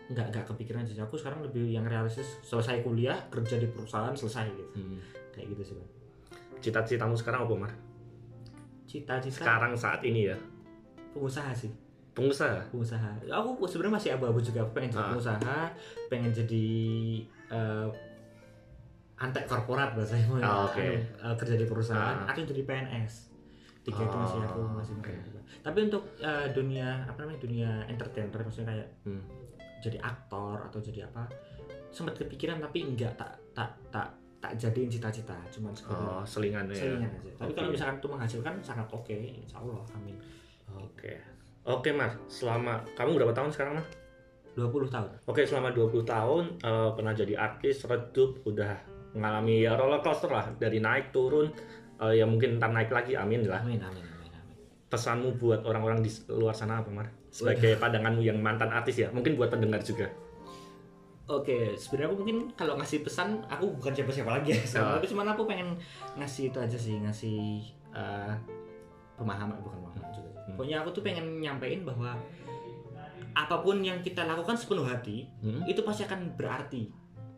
[SPEAKER 2] nggak nggak kepikiran sih aku sekarang lebih yang realistis selesai kuliah kerja di perusahaan selesai gitu
[SPEAKER 1] Hmm.
[SPEAKER 2] kayak gitu sih Bang.
[SPEAKER 1] Cita-citamu sekarang apa, Mar?
[SPEAKER 2] cita-cita
[SPEAKER 1] Sekarang saat ini ya.
[SPEAKER 2] pengusaha sih
[SPEAKER 1] Pengusaha.
[SPEAKER 2] pengusaha aku sebenarnya masih abu-abu juga pengen jadi
[SPEAKER 1] Ah.
[SPEAKER 2] pengusaha pengen jadi eh, antek korporat bahasanya
[SPEAKER 1] Ah, oke.
[SPEAKER 2] Anu, eh, kerja di perusahaan
[SPEAKER 1] Ah.
[SPEAKER 2] atau jadi PNS tiga itu masih aku
[SPEAKER 1] Oh,
[SPEAKER 2] masih okay. tapi untuk eh, dunia apa namanya dunia entertainer maksudnya kayak
[SPEAKER 1] Hmm.
[SPEAKER 2] jadi aktor atau jadi apa sempat kepikiran tapi enggak tak tak tak tak jadiin cita-cita cuman sekedar
[SPEAKER 1] Oh, selingan ya.
[SPEAKER 2] selingan aja tapi
[SPEAKER 1] Oke.
[SPEAKER 2] kalau misalkan itu menghasilkan sangat oke insya Allah amin
[SPEAKER 1] Oke. Oke, Mar. Selama kamu berapa tahun sekarang, Mar?
[SPEAKER 2] 20 tahun
[SPEAKER 1] Oke, selama 20 tahun eh, pernah jadi artis, redup, udah mengalami ya roller coaster lah dari naik turun eh, ya mungkin ntar naik lagi, amin lah.
[SPEAKER 2] amin amin amin amin
[SPEAKER 1] Pesanmu buat orang-orang di luar sana apa, Mar? Sebagai pandanganmu yang mantan artis ya, mungkin buat pendengar juga.
[SPEAKER 2] Oke, sebenarnya aku mungkin kalau ngasih pesan, aku bukan siapa-siapa lagi ya.
[SPEAKER 1] Ah.
[SPEAKER 2] Tapi cuman aku pengen ngasih itu aja sih, ngasih eh, pemahaman bukan pemahaman juga.
[SPEAKER 1] Hmm.
[SPEAKER 2] Pokoknya aku tuh pengen nyampein bahwa apa pun yang kita lakukan sepenuh hati,
[SPEAKER 1] Hmm?
[SPEAKER 2] itu pasti akan berarti,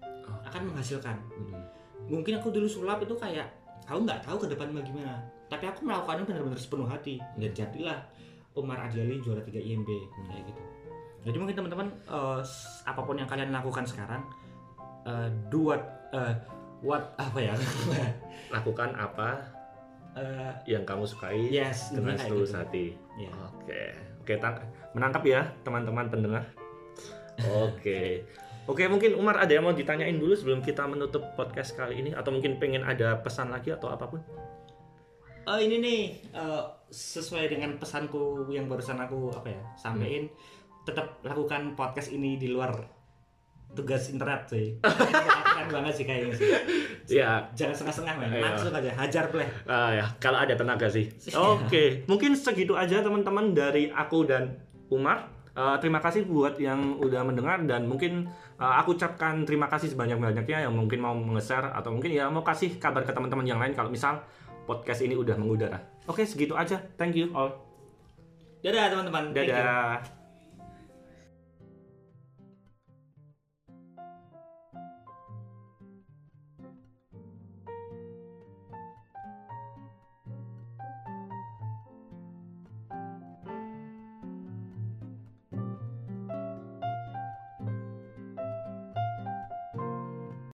[SPEAKER 1] Oh.
[SPEAKER 2] akan menghasilkan.
[SPEAKER 1] Hmm.
[SPEAKER 2] Mungkin aku dulu sulap itu kayak aku nggak tahu ke depan bagaimana, tapi aku melakukannya benar-benar sepenuh hati. Dan jadilah Umar Adiali juara 3 IMB kayak gitu. Jadi mungkin teman-teman s- apa pun yang kalian lakukan sekarang eh, do what eh, what apa ya?
[SPEAKER 1] Lakukan apa
[SPEAKER 2] Eh,
[SPEAKER 1] yang kamu sukai
[SPEAKER 2] yes,
[SPEAKER 1] dengan seluruh
[SPEAKER 2] gitu.
[SPEAKER 1] hati.
[SPEAKER 2] Ya.
[SPEAKER 1] Oke, oke, tang- menangkap ya teman-teman pendengar. Oke, oke mungkin Umar ada yang mau ditanyain dulu sebelum kita menutup podcast kali ini, atau mungkin pengen ada pesan lagi atau apa pun?
[SPEAKER 2] Eh, ini nih eh, sesuai dengan pesanku yang barusan aku apa ya sampaikan tetap lakukan podcast ini di luar tugas internet sih keren banget sih kayaknya sih
[SPEAKER 1] Ya,
[SPEAKER 2] jangan setengah-setengah men
[SPEAKER 1] Iya.
[SPEAKER 2] langsung aja hajar play
[SPEAKER 1] ah, ya kalau ada tenaga sih. Oke, mungkin segitu aja teman-teman dari aku dan Umar. Eh, terima kasih buat yang udah mendengar dan mungkin eh, aku ucapkan terima kasih sebanyak-banyaknya yang mungkin mau nge-share atau mungkin ya mau kasih kabar ke teman-teman yang lain kalau misal podcast ini udah mengudara. Oke, segitu aja. Thank you all.
[SPEAKER 2] dadah teman-teman Thank you.
[SPEAKER 1] Dadah.